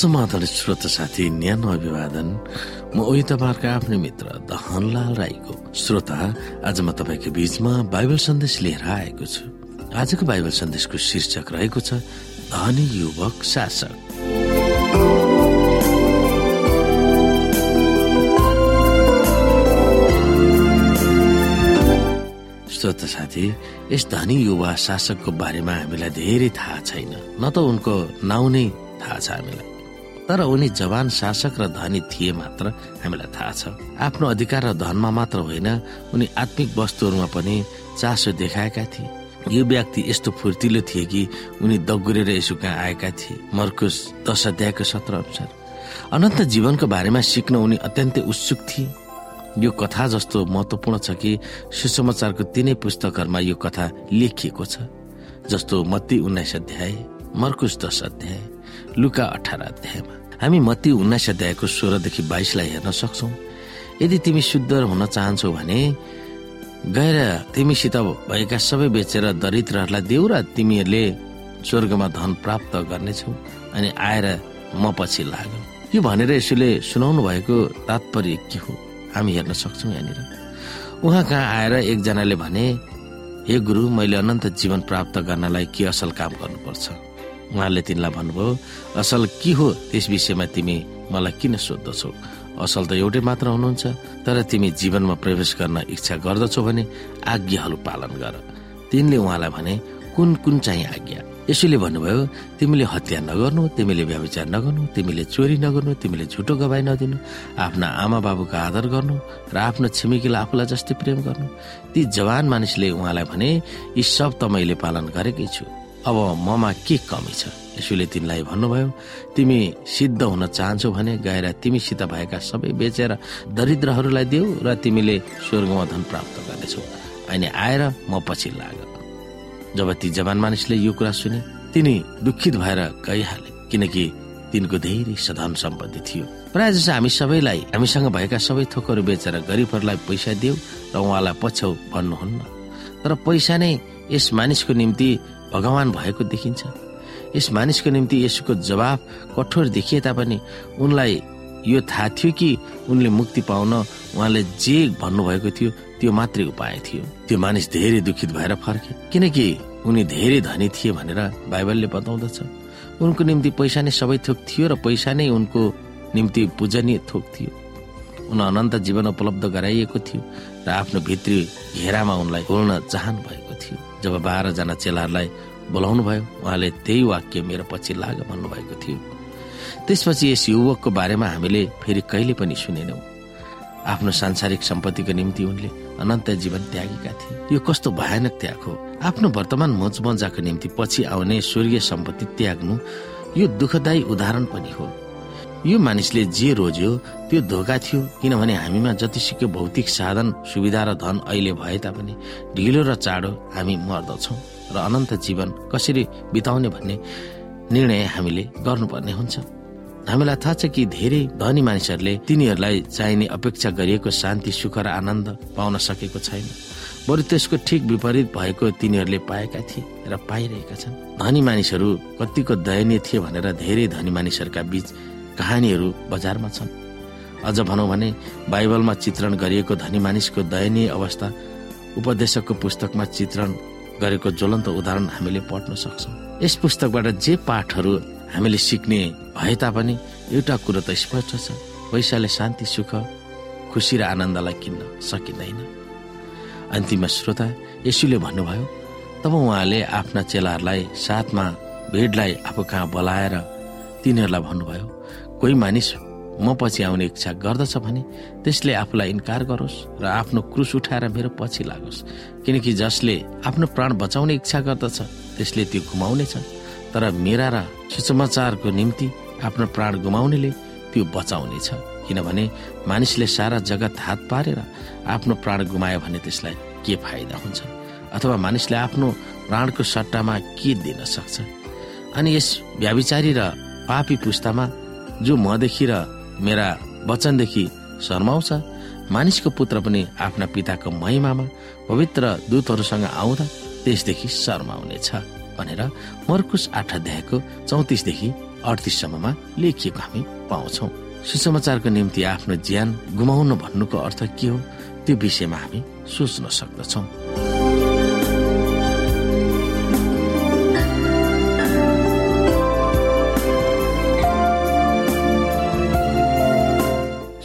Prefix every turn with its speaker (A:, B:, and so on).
A: समाधान श्रोत साथी न्यानो अभिवादन। म ओही तपाईँहरूको आफ्नै मित्र दहनलाल राईको श्रोता। आज म तपाईँको बीचमा बाइबल सन्देश लिएर आएको छु। आजको बाइबल सन्देशको शीर्षक रहेको छ धनी युवक शासक। श्रोत साथी यस धनी युवा शासकको बारेमा हामीलाई धेरै थाहा छैन। न त उनको नाउँ नै थाहा छ हामीलाई। तर उनी जवान शासक र धनी थिए मात्र हामीलाई थाहा छ। आफ्नो अधिकार र धनमा मात्र होइन उनी आत्मिक वस्तुहरूमा पनि चासो देखाएका थिए। यो व्यक्ति यस्तो फुर्तिलो थिए कि उनी दगुरेर यसो कहाँ आएका थिए। मर्कुस दश अध्यायको सत्र अनुसार। अनन्त जीवनको बारेमा सिक्न उनी अत्यन्तै उत्सुक थिए। यो कथा जस्तो महत्वपूर्ण छ कि सुसमाचारको तिनै पुस्तकहरूमा यो कथा लेखिएको छ जस्तो मत्ती उन्नाइस अध्याय मर्कुस दश अध्याय। लुका अठार अध्यायमा। हामी मत्ती उन्नाइस अध्यायको सोह्रदेखि बाइसलाई हेर्न सक्छौ। यदि तिमी शुद्ध हुन चाहन्छौ भने गएर तिमीसित भएका सबै बेचेर दरिद्रहरूलाई देऊ र तिमीहरूले स्वर्गमा धन प्राप्त गर्नेछौ अनि आएर म पछि लाग। यो भनेर यसोले सुनाउनु भएको तात्पर्य के हो? हामी हेर्न सक्छौ यहाँनिर। उहाँ कहाँ आएर एकजनाले भने हे गुरु मैले अनन्त जीवन प्राप्त गर्नलाई के असल काम गर्नुपर्छ? उहाँले तिनलाई भन्नुभयो असल के हो त्यस विषयमा तिमी मलाई किन सोद्धछौ असल त एउटै मात्र हुनुहुन्छ तर तिमी जीवनमा प्रवेश गर्न इच्छा गर्दछौ भने आज्ञाहरू पालन गर। तिनले उहाँलाई भने कुन कुन चाहिँ आज्ञा? यसैले भन्नुभयो तिमीले हत्या नगर्नु तिमीले व्यवचार नगर्नु तिमीले चोरी नगर्नु तिमीले झुटो गवाई नदिनु आफ्ना आमा बाबुको आदर गर्नु र आफ्नो छिमेकीलाई आफूलाई जस्तै प्रेम गर्नु। ती जवान मानिसले उहाँलाई भने यी सब त मैले पालन गरेकै छु। अब ममा के कमी छ? यसुले तिमीलाई भन्नुभयो तिमी सिद्ध हुन चाहन्छौ भने गएर तिमीसित भएका सबै बेचेर दरिद्रहरूलाई देऊ र तिमीले स्वर्गमा धन प्राप्त गर्नेछौ। अनि आएर म पछि लाग जब ती जवान मानिसले यो कुरा सुने तिनी दुखित भएर गइहाले किनकि तिनको धेरै सधन सम्पत्ति थियो। प्रायः जसो हामी सबैलाई हामीसँग भएका सबै थोकहरू बेचेर गरिबहरूलाई पैसा देऊ र उहाँलाई पछ्याउ भन्नुहुन्न। तर पैसा नै यस मानिसको निम्ति भगवान भएको देखिन्छ। यस मानिसको निम्ति यसको जवाब कठोर देखिए तापनि उनलाई यो थाहा थियो कि उनले मुक्ति पाउन उहाँले जे भन्नुभएको थियो त्यो मात्रै उपाय थियो। त्यो मानिस धेरै दुखित भएर फर्के किनकि उनी धेरै धनी थिए भनेर बाइबलले बताउँदछ। उनको निम्ति पैसा नै सबै थोक थियो र पैसा नै उनको निम्ति पूजनीय थोक थियो। उन अनन्त जीवन उपलब्ध गराइएको थियो र आफ्नो भित्री घेरामा उनलाई बोल्न चाहनु भएको थियो। जब बाह्रजना चेलाहरूलाई बोलाउनु भयो उहाँले त्यही वाक्य मेरो पछि लाग भन्नुभएको थियो। त्यसपछि यस युवकको बारेमा हामीले फेरि कहिले पनि सुनेनौँ। आफ्नो सांसारिक सम्पत्तिको निम्ति उनले अनन्त जीवन त्यागेका थिए। यो कस्तो भयानक त्याग हो। आफ्नो वर्तमान मोजमजाको निम्ति पछि आउने स्वर्गीय सम्पत्ति त्याग्नु यो दुःखदायी उदाहरण पनि हो। यो मानिसले जे रोज्यो त्यो धोका थियो किनभने हामीमा जतिसुकै भौतिक साधन सुविधा र धन अहिले भए तापनि ढिलो र चाँडो हामी मर्दछौ र अनन्त जीवन कसरी बिताउने भन्ने निर्णय हामीले गर्नुपर्ने हुन्छ। हामीलाई थाहा छ कि धेरै धनी मानिसहरूले तिनीहरूलाई चाहिने अपेक्षा गरिएको शान्ति सुख र आनन्द पाउन सकेको छैन। बरु त्यसको ठिक विपरीत भएको तिनीहरूले पाएका थिए र पाइरहेका छन्। धनी मानिसहरू कतिको दयनीय थिए भनेर धेरै धनी मानिसहरूका बीच कहानीहरू बजारमा छन्। अझ भनौँ भने बाइबलमा चित्रण गरिएको धनी मानिसको दयनीय अवस्था उपदेशकको पुस्तकमा चित्रण गरेको ज्वलन्त उदाहरण हामीले पढ्न सक्छौँ। यस पुस्तकबाट जे पाठहरू हामीले सिक्ने भए तापनि एउटा कुरो त स्पष्ट छ। पैसाले शान्ति सुख खुसी र आनन्दलाई किन्न सकिँदैन। अन्तिम श्रोता यसुले भन्नुभयो तब उहाँले आफ्ना चेलाहरूलाई साथमा भिडलाई आफू कहाँ बोलाएर तिनीहरूलाई भन्नुभयो कोही मानिस म पछि आउने इच्छा गर्दछ भने त्यसले आफूलाई इन्कार गरोस् र आफ्नो क्रुस उठाएर मेरो पछि लागोस्। किनकि जसले आफ्नो प्राण बचाउने इच्छा गर्दछ त्यसले त्यो गुमाउनेछ तर मेरा र सुसमाचारको निम्ति आफ्नो प्राण गुमाउनेले त्यो बचाउनेछ किनभने मानिसले सारा जगत हात पारेर आफ्नो प्राण गुमायो भने त्यसलाई के फाइदा हुन्छ? अथवा मानिसले आफ्नो प्राणको सट्टामा के दिन सक्छ? अनि यस व्याविचारी र पापी पुस्तामा जो मदेखि र मेरा वचनदेखि शर्माउँछ मानिसको पुत्र पनि आफ्ना पिताको महिमामा पवित्र दूतहरूसँग आउँदा त्यसदेखि शर्माउनेछ भनेर मर्कुस आठ अध्यायको चौतिसदेखि अडतिसम्ममा लेखिएको हामी पाउँछौ। सुसमाचारको निम्ति आफ्नो ज्यान गुमाउनु भन्नुको अर्थ के हो? त्यो विषयमा हामी सोच्न सक्दछौ।